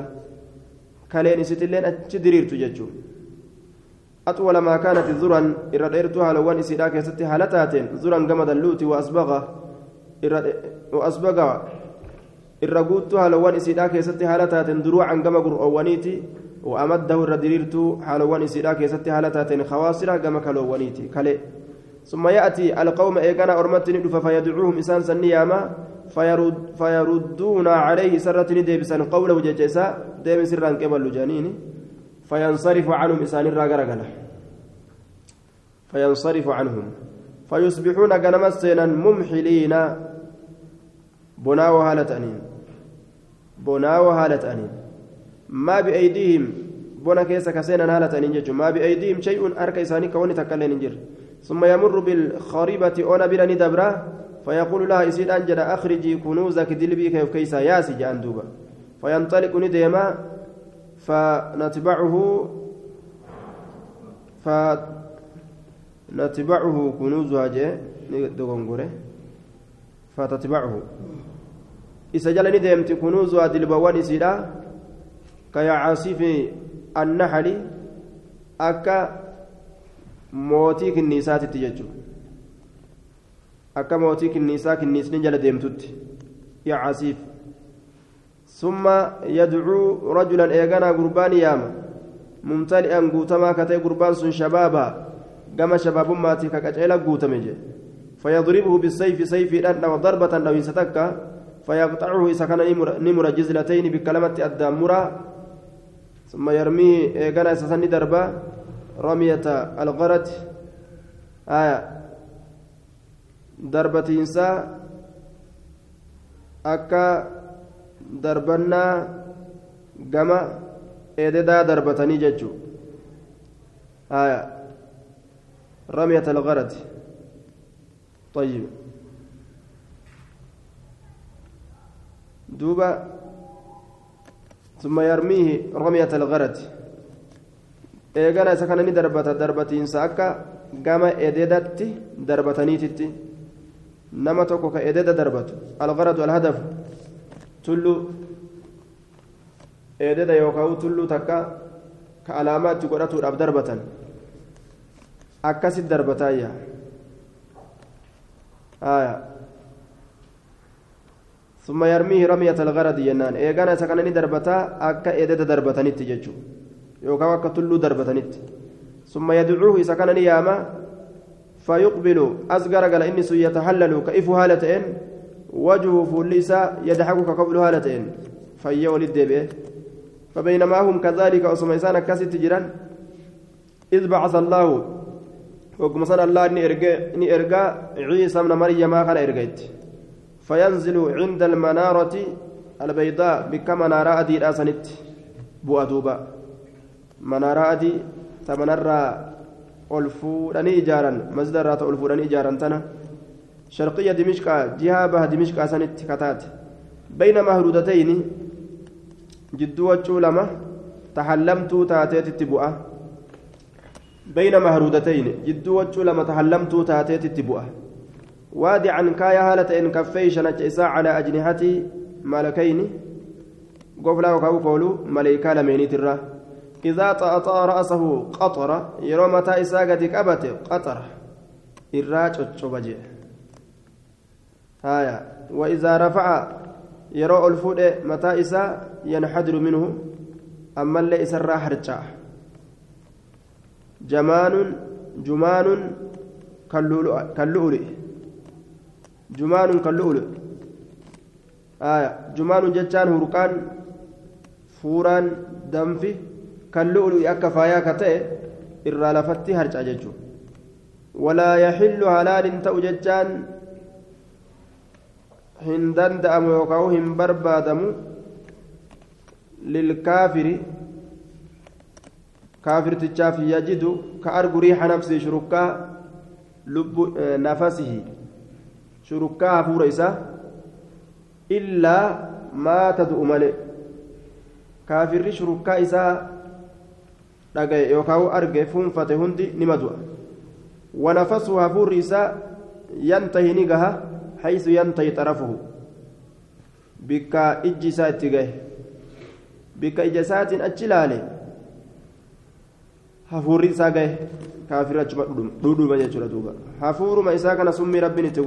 كالين إسيتلين أتشدريرتو ججو. أطول ما كانت ذرا إرديرتها لوان إسيدا كيستي هالتاتين. ذرا قمد اللوت وأسبغة وأسبغة إرقوتها لوان إسيدا كيستي هالتاتين. دروعا قم قرؤوانيتي وأمده الرديرتو حالوان إسيدا كيستي هالتاتين. خواصرا قم كالوانيتي كالي. ثم يأتي القوم إيقانا أرمتني فيدعوهم إسان سنياما فيرد فيردون عليه سرتني ديبسا قوله ججسا ديم سرا قبل جانيني. فينصرف عنهم إسان الراغرغلة فينصرف عنهم. فيصبحون غنم السينا ممحلين. بنا وهالة أنين. بنا وهالة أنين. ما بأيديهم. بنا كيسا كسينا هالة أنين ما بأيديهم شيء أركا إساني كوني تكلين جر ثم يمر بالخريبة أنا بلا ندبرة. فيقول لها إسيد أنجل أخرجي كنوزك دلبي كيف كيسا ياسي جان دوبا فينطلق نديما. فنتبعه فنتبعه كنوزها جاء فتتبعه. إسجل ندمت كنوزها دلبوان إسيدا كيعاصف النحل أكا موتي كنيسات تججو أكا موتي كنيسا كنيسني جل ديمتت يا عاصف. ثم يدعو رجلا إيغانا قربان ياما. ممتلئا قوتما كتئ قربان سن شبابا. كما شباب ماتي كقجيلا قوتمه فيضربه بالسيف سيف أن وضربة لو ستكا فيقطعه إذا كان نمر جزلتين بكلمة الدامرة. ثم يرميه إيقنا إسسني دربا. رمية الغرد آية. دربة إنسان akka darbannaa gama eededaa darbatanii jechuu haya ramyat algarati طيب دوبا ثم يرميه رمية الغرد eegana isa kana ni darbata darbatiinsa akka gama edeedatti darbataniititti nama tokko ka edeeda darbatu algaradu alhadafu tullu eedeeda yookaan tulluu takka ka alaamaa itti godhatuudhaaf darbatan. Akkasit darbataayya ثم يرميه رمية الغرد ينان إيغانا سكنني دربتا أكا إيدة دربتنت ججو يوكا أكا تلو دربتنت ثم يدعوه سكنني ياما فيقبل أصغر قال إني يتحلل كيف هالتين وجهه فليسا يضحك قبل هالتين. فيا ولد فبينما هم كذلك أسميسان كاسيت جيران. إذ بعث الله وكما صلى الله إني إرجع عيسى من مريم كان إرجعت. فينزل عند المنارة البيضاء بكما نرى أدي الأسنت بؤدوبا منارة أدي تمنرى ألفودني إجارا مسجد رات ألفودني إجارا تنا. شرقية دمشق جهة به دمشق أسنت كتات. بين مهرودتين جدوة لما تحلمت تاتيت التبؤة بين مهرودتين جدوة لما تحلمت تاتيت التبؤة وادعا كايا هالة إن كفي شنت على أجنحتي ملكين قفلا وكاو قولوا ملائكة لميني ترى. إذا طأطأ رأسه قطر يرى متى إساقة كبت قطر. الراج الشبجي هايا. وإذا رفع يرى الفود متى إسا ينحدر منه. أما اللي إسرى حرجا جمان جمان كاللؤلؤ جمان كاللؤلؤ. آية. جمان جتان هركان فوران دمفي كاللؤلؤ أكا فايا كتئ إرى لفتي هرجا ججو. ولا يحل حلال تأو hin danda'amu yookaan hin barbaadamu lilkaafiri kaafirtichaaf yajidu ka argu riixa nafsii shurukkaa lubbu nafasihi. Shurukkaa hafuura isaa illaa maa tadu'u malee kaafirri shurukkaa isaa dhagaye yookaan arge fuunfate hundi nima du'a wanafasuu hafuurri isaa yantahi ni gaha حيث ينتهي طرفه. بك إجسات جه بك إجسات أجلالي. hafuurri isaa gahe kaafirri achuma dhudhuuma jechuudha duuba hafuuruma isaa kana summii rabbiin itti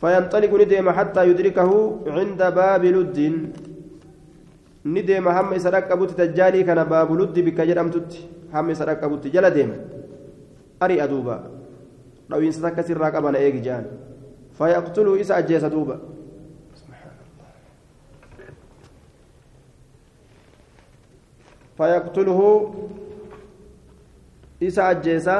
فينطلق ندم حتى يدركه عند باب لد. ندم هم سرق أبوت تجالي كان باب لد بك جرمتت هم سرق أبوت جل أري أدوبا. Dhawiinsa takka sirraa qabana eegi jaan fayaqtuluu isa ajjeesa duuba fayaqtuluhu isa ajjeesa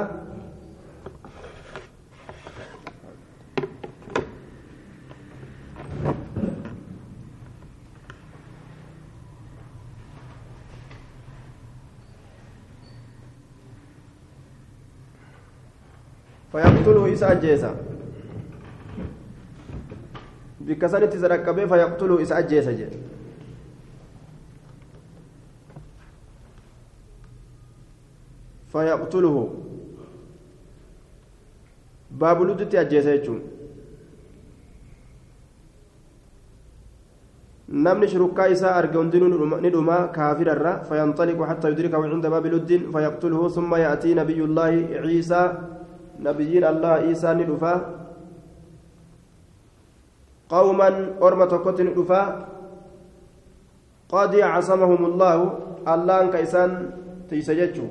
فيقتله إسا أجيسا بكسنة زرقبه فيقتله إسا أجيسا جي فيقتله باب لدتي أجيسا يجون namni shurukkaa isaa arge hundinuu ni dhuma kaafirarra fayanxaliqu xatta yudrikahu cinda baabi luddin fayaqtuluhu summa ya'tii nabiyullaahi ciisaa allah isaa ni dhufa qawman orma tokkotti ni dhufa qad casamahum allaahu allaan ka isaan tiise jechuu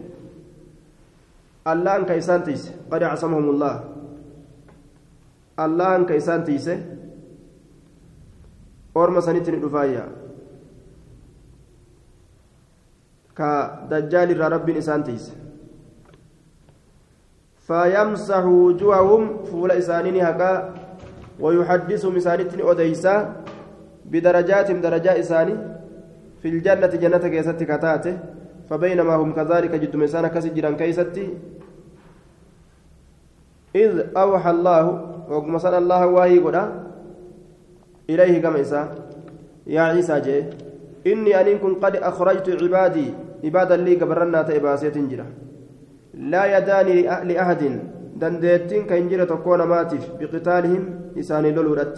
allaan ka isaan tiise qad acsamahumullah allaan ka isaan tiise orma sanitti ni dhufaayya ka dajjaal irraa rabbiin isaan tiise فيمسح وجوههم فول إسانين هكا ويحدثهم إسانتني أديسا بدرجات درجاء إساني في الجنة جنة كيست كتاته فبينما هم كذلك جد مسانا كسجرا كيستي. إذ أوحى الله وقمصنا الله واهي قدا إليه كما إسا يا عيسى جي إني أن كن قد أخرجت عبادي عبادا لي قبرنا تإباسية جرا. لا يداني لأحد. دنديتين كإنجرة تكون ماتف. بقتالهم إساني لولورت.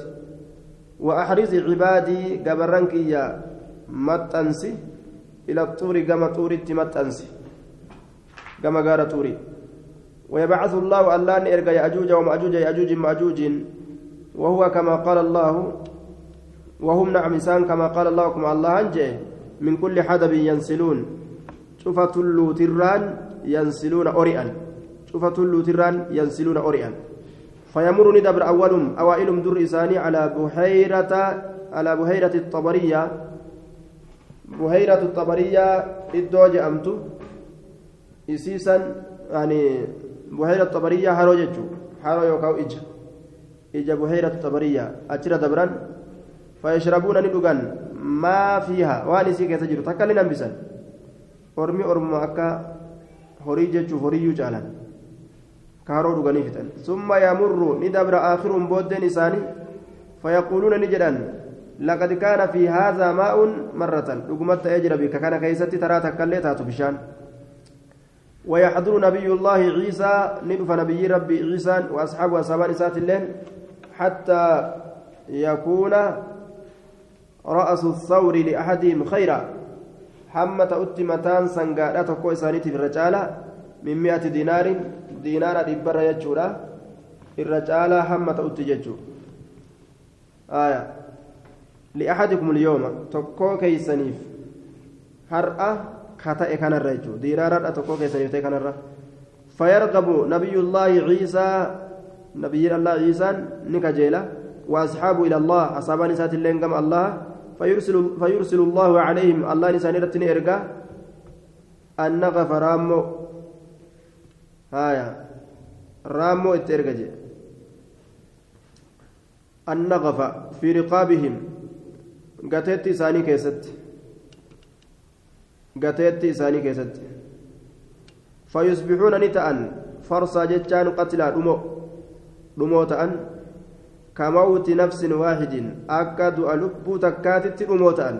وأحرز عبادي قبرنك يا متأنسي. إلى الطور كما طور متأنسي. كما قال طوري. ويبعث الله أن إرقى يأجوج ومأجوج يأجوج مأجوج وهو كما قال الله. وهم نعم إنسان كما قال الله. كما الله أنجي. من كل حدب ينسلون. شوفة اللوتران ينسلون أريئا شوفة اللوتران ينسلون أريئا فيمر ندبر أولهم أوائلهم در إساني على بحيرة على بحيرة الطبرية. بحيرة الطبرية إدوج أمتو. إسيسا يعني بحيرة الطبرية هارو جتشو هارو يوكاو إجا. إجا بحيرة الطبرية. أجرى دبران. فيشربون ندوغان. ما فيها. كيسا جرو تكالي نمبسان أرمي أرمى أكا. Horii jechuun horiyyuu caalan kaaroo dhuganii fixan summa yamurru ni dabra aakhiruun booddeen isaanii fayaquuluuna ni jedhan laqad kaana fi haadhaa maa'uun marratan dhugumatti ta'ee jira bika kana keessatti taraa takkallee taatu bishaan ويحضر نبي الله عيسى ندف نبي ربي عيسى وأصحابه أصحاب إسات اللين حتى يكون رأس الثور لأحدهم خيرا حمة أتمتان سنقادة تقوى إسانيتي في الرجالة من مئة دينار دينار دبر يجورا الرجالة حمة أتججو آية لأحدكم اليوم تقوى كيسانيف هرأة كتئ كان الرجو دينار تقوى كيسانيف كان الرجو فيرغب نبي الله عيسى نبي الله عيسى نكجيلة وأصحابه إلى الله أصحاب نسات اللين الله فيرسل فيرسل الله عليهم الله نسان رتني إرجع. النغف رامو. هايا. رامو إترجع. النغف في رقابهم. قتت ساني كيست. قتت ساني كيست. فيصبحون نتأن. فرصا جتان قتلا دمو دمو تأن. كموت نفس واحد. أكاد ألبو تكاتت أموتان.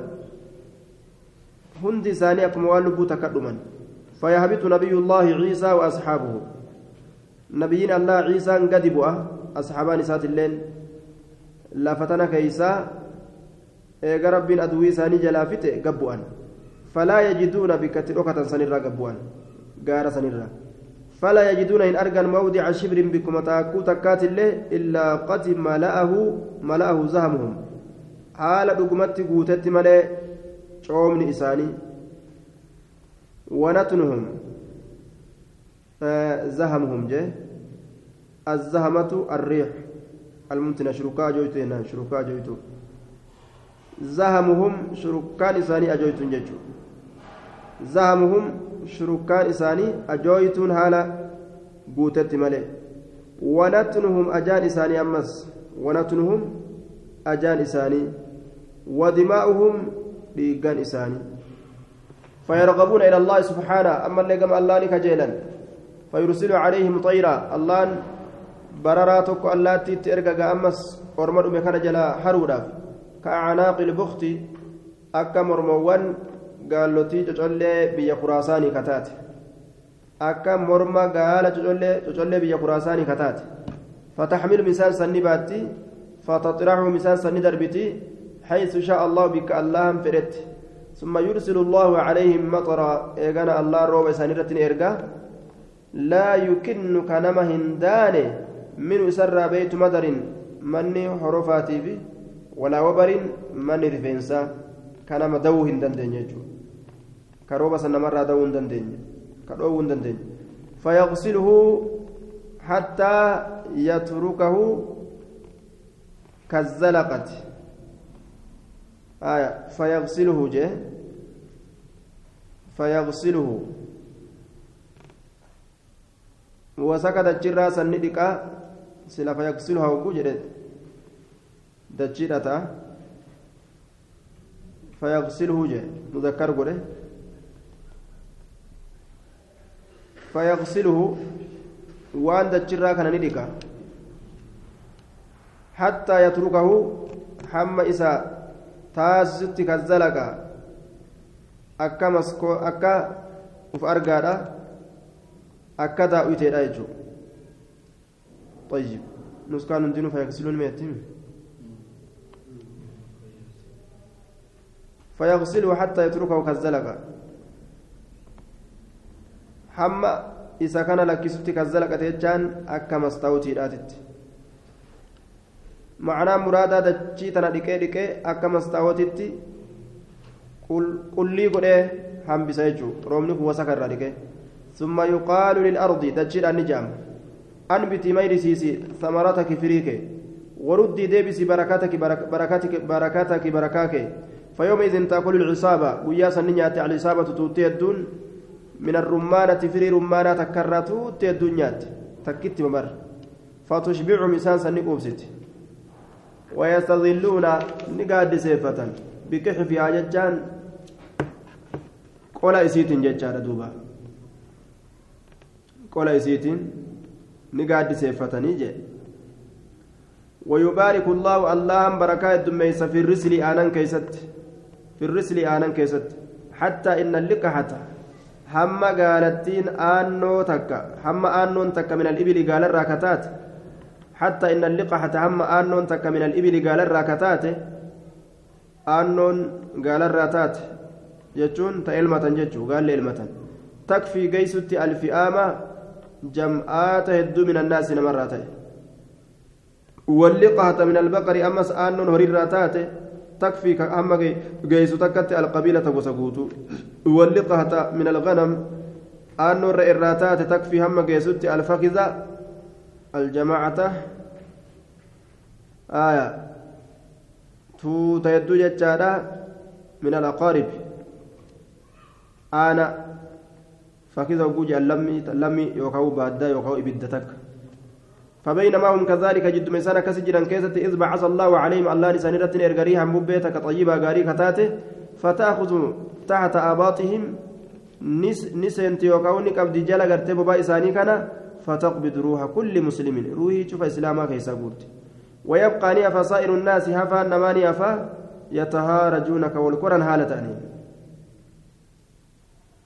هند ثاني أكما ألبو تكدما فيهبط نبي الله عيسى وأصحابه. نبينا الله عيسى قدبوا أصحابان سات الليل لافتنا كيسا. إيغا رب أدوي ثاني جلافت قبوان. فلا يجدون بكتلوكة سنرا قبوان. قار سنرا. فلا يجدون إن أرجع موضع شبر بكم تاكو تكات الله إلا قد ملأه ملأه زهمهم. حال دقمت قوتت ملأ شومن إساني ونتنهم. آه زهمهم جه. الزهمة الريح. الممتنة شركاء جويتنا شركاء جويتو. زهمهم شركان إساني أجويتون جيتشو زهمهم شركان إساني أجويتون هالا قوتت ملئ ونتنهم أجان إساني أمس. ونتنهم أجان إساني. ودماؤهم بيقان إساني. فيرغبون إلى الله سبحانه. أما اللي قام الله كجيلا فيرسل عليهم طيرا. الله برراتك اللاتي ترقى أمس. أرمد مكان جلا حرودا كأعناق البخت. أكا مرموان gaalotii cocollee biyya kuraasaanii kataate. Akka morma gaala cocollee biyya kuraasaanii kataate. فتحمل مسان سني باتي فتطرحه مسان سني دربتي حيث شاء الله بك اللهم فرت ثم يرسل الله عليهم مطرا إيغانا الله روب سنيرة إرقا لا يكن كنما هندان من سر بيت مدر مني حرفاتي في ولا وبر من رفنسا كنما دو هندان كروبا سنمر دون دندين كروبا دندين فيغسله حتى يتركه كالزلقة. آية. فيغسله جه. فيغسله. وسكت الجرا سندك سلا فيغسلها وجدت دجيرة فيغسله جه. مذكر قوله. فيغسله وأن دجيرا كان ندك حتى يتركه حم إسا تاسست كالزلقة akka maskoo akka uf argaadha akka daawwiteedha jechuudha طيب نسكان دينه فيغسلون ميتين فيغسله حتى يتركه كالزلقة إذا كان لك ستي كالزلقة تجان أكا مستوتي راتت معنى مرادا دجي تنا ديكي ديكي أكا مستوتي qullii godhee hambisa jechuudha roobni kun wasa karraa dhiqee summa yuqaalu lil'ardi dachiidhaan ni jaama anbitii maydisiisi samarataki firiike waruddii deebisi barakataki barakaake فيومئذ تأكل العصابة وياسا نيات على العصابة توتي الدون من الرمانة فري رمانة تكرر توتي الدنيات تكت ممر فتشبع مسان سنقوبست ويستظلون نقاد سيفة بكحفها ججان. qola isiitiin jechaadha duuba qola isiitiin ni gaaddiseeffatanii jee ويبارك الله اللهم بركات الدميس في الرسل آنان كيست. في الرسل آنان كيست. حتى إن اللقحة هم قالتين آنو تكا هم آنون تكا من الإبل قال الراكتات حتى إن اللقحة هم آنون تكا من الإبل قال الراكتات آنون قال الراتات jechuun ta elmatan jechuu gaallee elmatan takfii geessutti alfi'aama jam'aata hedduu min annaasi namarraa ta'e walliqaata min albaqari ammas aannoon horiirraa takfii hamma geessu takkatti alqabiilata gosa guutuu walliqaata min alganam aannoon re'irraa taate takfii hamma geessutti alfakiza aljamaacata aya tuuta hedduu jechaadha min alaqaarib aana fakkisa oguu jedhan lammi yookaan baaddaa yookaan ibidda takka فبينما هم كذلك جد مسانا كسجرا كيست إذ بعث الله عليهم الله لسان رتن إرغريها مبيتك طيبة غاري كتاته فتأخذ تحت آباطهم نس نسنت يوكاون قبض جلا غرتي بابا إساني كان فتقبض روح كل مسلم. روحي شوف إسلاما كيسا قلت ويبقى نيافا سائر الناس هفا نماني هفا يتهارجونك والقرآن هالتاني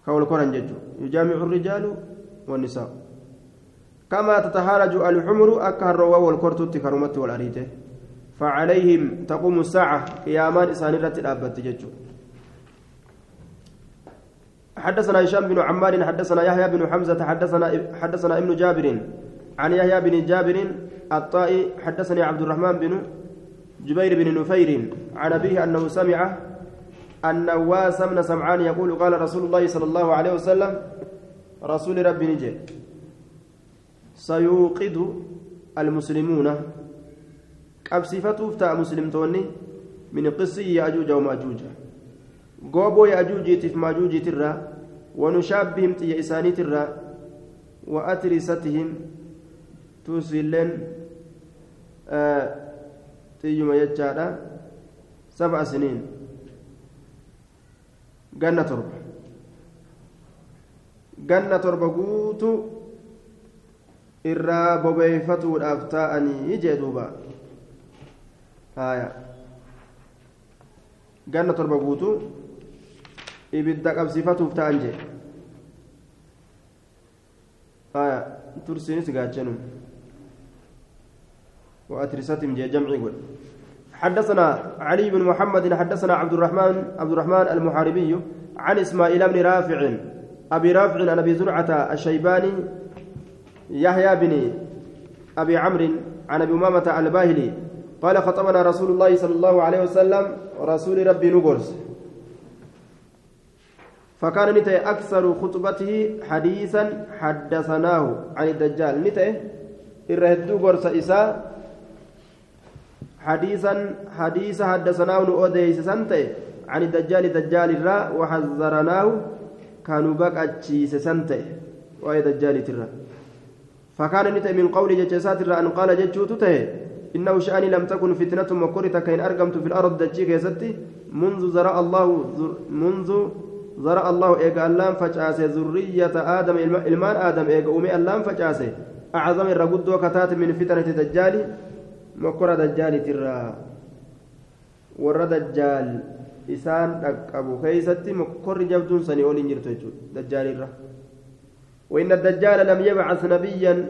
كول كورن ججو. يجامع الرجال والنساء. كما تتهارج الحمر أكهر والكرتوت كرمت والأريته فعليهم تقوم الساعة قيامان إسانيرة الأبت ججو. حدثنا هشام بن عمار حدثنا يحيى بن حمزة حدثنا حدثنا ابن جابر. عن يحيى بن جابر الطائي حدثني عبد الرحمن بن جبير بن نفير عن أبيه أنه سمع النواس بن سمعان يقول قال رسول الله صلى الله عليه وسلم رسول ربي نجي. سيوقد المسلمون. قبسفتوف تا مسلمتوني من قصي يأجوج ومأجوج قوبو يأجوج تف ماجوج ترى ونشابهم تي إساني ترى وأترستهم توسلن آه تيجي ما يجارة سبع سنين. ganna torba ganna torba guutu irraa bobeeffatuudhaaf ta'anii jee duuba. Haya ganna torba guutu ibidda qabsiifatuuf ta'an jee. Haya tursiinis gaachenum وأترستهم جي جمعي قول حدثنا علي بن محمد حدثنا عبد الرحمن عبد الرحمن المحاربي عن إسماعيل بن رافع أبي رافع عن أبي زرعة الشيباني يحيى بن أبي عمرو عن أبي أمامة الباهلي قال خطبنا رسول الله صلى الله عليه وسلم رسول ربي نقرس فكان نتي أكثر خطبته حديثا حدثناه عن الدجال. نتي الرهدو قرص إساء حديثا حديث حدثناه نؤديس سنتي عن الدجال دجال الراء وحذرناه كانوا بقى سنتي. وأي دجال ترى. فكان نتي من قول الراء أن قال ججوت تهي إنه شأني لم تكن فتنة مكرة كين أرقمت في الأرض دجيك يا ستي منذ زرع الله منذ زرع الله إيجا اللام فجأسي ذرية آدم إلمان آدم إيجا أمي اللام فجأسي أعظم الرقود وكتات من فتنة دجال مكرة دجال ترى. ور دجال إسان أبو كيستي مكر جبدون سني أولي نجرتو دجال الرّ وإن الدجال لم يبعث نبيا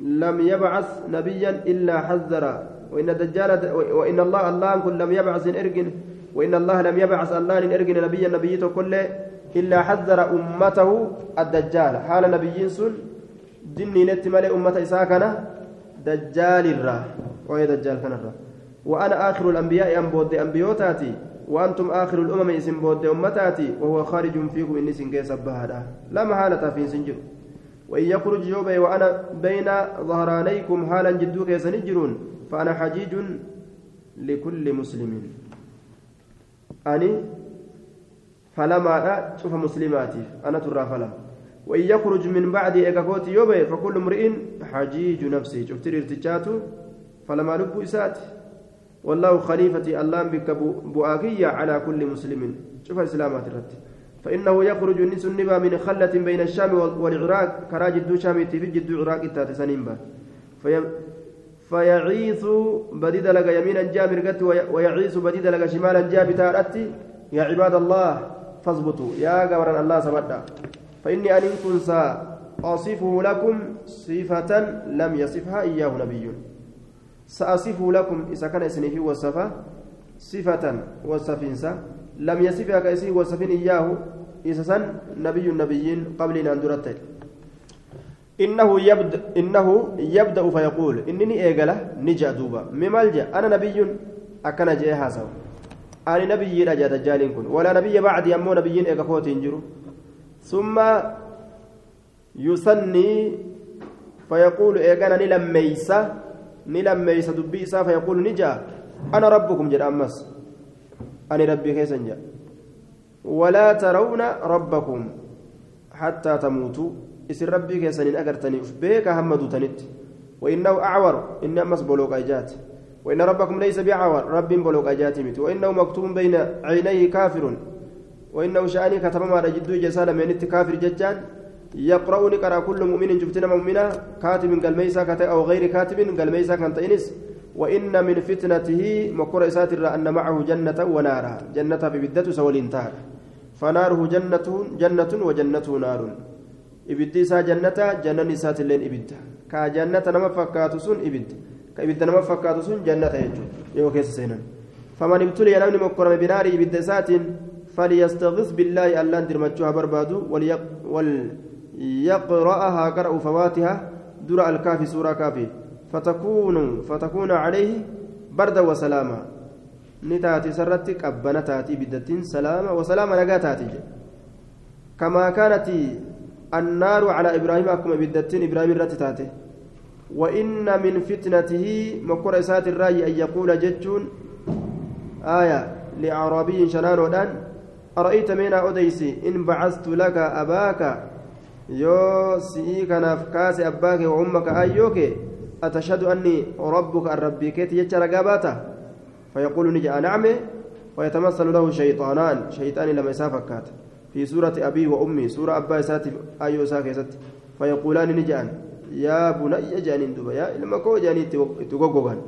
لم يبعث نبيا إلا حذر. وإن الدجال وإن الله الله كن لم يبعث إرجن. وإن الله لم يبعث الله إرجن نبيا نبيته كله إلا حذر أمته الدجال. حال نبيين سن دني نتمل أمة إساكنا دجال الرا. وهي دجال كان الرا. وأنا آخر الأنبياء أن بود أنبيوتاتي. وأنتم آخر الأمم اسم بود أمتاتي وهو خارج فيكم إني سنجي سبها لا محالة في سنجر. وإن يخرج يوبي وأنا بين ظهرانيكم حالا جدوك يسنجرون فأنا حجيج لكل مسلم. أني فلما شوف مسلماتي أنا ترى فلم. وإن يخرج من بعد إيكاكوت يوبي فكل امرئ حجيج نفسي. شفت ارتجاته فلما لب إساتي. والله خليفتي اللام بك بؤاكية على كل مسلم. شوف الإسلامات الرد. فإنه يخرج النس النبا من خلة بين الشام والعراق. كراج الدو شامي في جدو عراق التاتسانين في فيعيث بديد لك يمينا جامر قت ويعيث بديد لك شمالا جابتا يا عباد الله فاضبطوا يا قبر الله سبدا فإني أن كنت أصفه لكم صفة لم يصفها إياه نبي. سأصف لكم إذا كان اسمه وصفة صفة وصفنسا لم يصفها كأسه وصفين إياه إذا سن نبي النبيين قبلنا أن درت إنه يبدأ إنه يبدأ فيقول إنني إيجله نجا دوبا ممالجا أنا نبي أكن جاء هذا أنا نبي رجا دجال كن ولا نبي بعدي أمو نبيين إيجاكوت ينجروا ثم يسني فيقول إيجانا نلميسا نلميسا دبيسا فيقول نجا أنا ربكم جد أمس أنا ربي كيسن جا ولا ترون ربكم حتى تموتوا اسر ربي كيسن أجرتني بيك همدو تنت وإنه أعور إن أمس بلوك أجات وإن ربكم ليس بعور رب بلوك أجات مت وإنه مكتوب بين عينيه كافر وإنه شأني كتب ما رجدو جسال من كافر ججان يقرأني قرأ كل مؤمن جبتنا مؤمنا كاتب قلميسا أو غير كاتب قلميسا كانت إنس وإن من فتنته مكر إساتر أن معه جنة ونارا. جنة ببدة سول انتهى. فناره جنة جنة وجنته نار. إبدي سا جنة جنة إسات اللين إبد كا جنة نما فكات سن إبد. كإبد نما فكات سن جنة يجو. يو كيس سينا فمن ابتلي نمني مكرم بنار إبد سات فليستغث بالله ألا درمتشوها بربادو وليق وليقرأها قرأ فواتها درى الكافي سورة كافي. فتكون فتكون عليه بردا وسلاما. نتاتي سرتي قبنا تاتي بدتين سلاما وسلاما نجا تاتي كما كانت النار على إبراهيم أكما بدتين إبراهيم الرت تاتي. وإن من فتنته مكر إسات الرأي أن يقول جتون آية لأعرابي شنان ودان أرأيت من أديسي إن بعثت لك أباك يو سيك نفكاس أباك وأمك أيوكي أتشهد أني ربك الربي كيت يجرى قاباته فيقول نجا نعم ويتمثل له شيطانان شيطان لما يسافكات في سورة أبي وأمي سورة أبا ساتي أيو ساكيست فيقولان نجان يا بني جانين دوبا يا إلما كو جاني تغوغوغان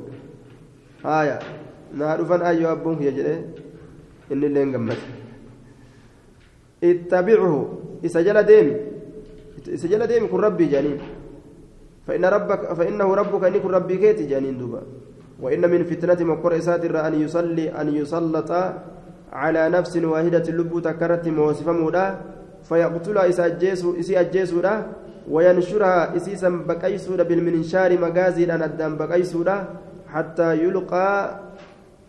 آية نعرفان أيو أبوه يجري إن اللي انقمت اتبعه إسجل ديم ديم كن ربي جانين. فإن ربك فإنه ربك أن يكون ربي كيتي جانين دوبا. وإن من فتنة مكر إساتر أن يصلي أن يسلط على نفس واحدة اللب تكرت موصفة مودا فيقتلها إسي أجيسو وينشرها إسيسا بقيسو بالمنشار مغازي أن أدام بقيسو حتى يلقى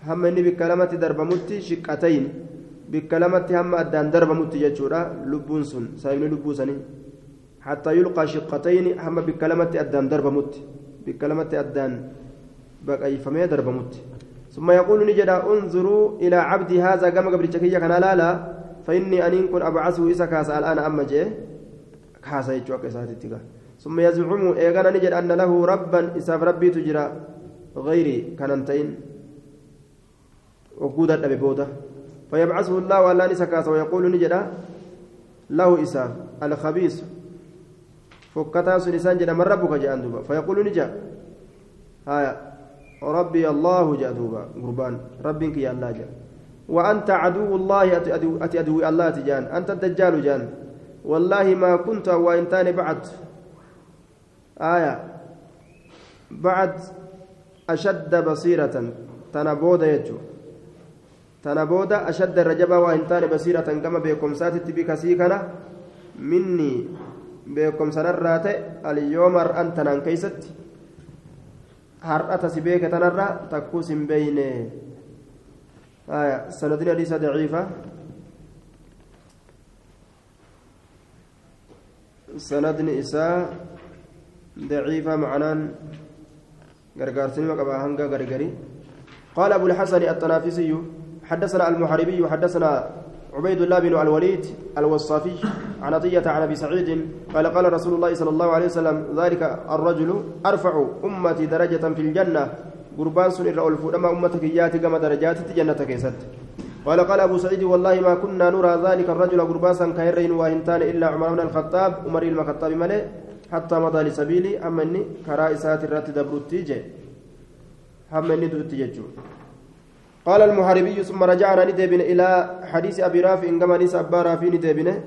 هم النبي كلمة دربمت شقتين. bikka lamatti hamma addaan darbamutti jechuudha lubbuun sun saayibni sanii hattaa yulqaa shiqqatayni hamma bikka lamatti addaan darbamutti bikka lamatti addaan baqayfamee darbamutti ثم يقول نجد انظروا إلى عبدي هذا كما قبل كيا كان لا لا. فإني أن كن أبعثه إسا كاسا الآن أما جه كاسا يجوا كاساتي ثم يزعم إيغانا نجد أن له ربا إساف ربي تجرى. غيري كاننتين وقودا أبي فيبعثه الله ولا نسكاس ويقول نجد له إساف الخبيث. فكتا سنسان جد من ربك جاء فيقول نجا هايا. ربي الله جاء قربان. ربك يا الله جاء. وأنت عدو الله أتي أدو الله تجان. أنت الدجال جان. والله ما كنت وإن تاني بعد. آية. بعد أشد بصيرة. تنبود يجو. تنبود أشد الرجبة وإن تاني بصيرة. كما بكم ساتت بكسيكنا. مني. بكم سنرات اليوم أنت نان har'ata si beeke tanarra takkuus hin beeyne sanadin hadiisa daciifa sanadni isaa daciifa macnaan gargaarsinima qabaa hanga gargari قال أبو الحسن التنافسي حدثنا المحاربي حدثنا عبيد الله بن الوليد الوصافي عن عطية عن أبي سعيد قال قال رسول الله صلى الله عليه وسلم ذلك الرجل أرفع أمتي درجة في الجنة. قربان سن الرؤل فلما أمتك ياتي كما درجات جنة كيست قال قال أبو سعيد والله ما كنا نرى ذلك الرجل قرباسا كهرين واهنتان إلا عمر بن الخطاب عمر المخطاب ملئ حتى مضى لسبيلي. أمني كرائسات الرات دبرتي جي همني دوتي جيجو قال المحاربي ثم رجعنا ندبن إلى حديث أبي رافع إنما نسى أبا رافع ندبنه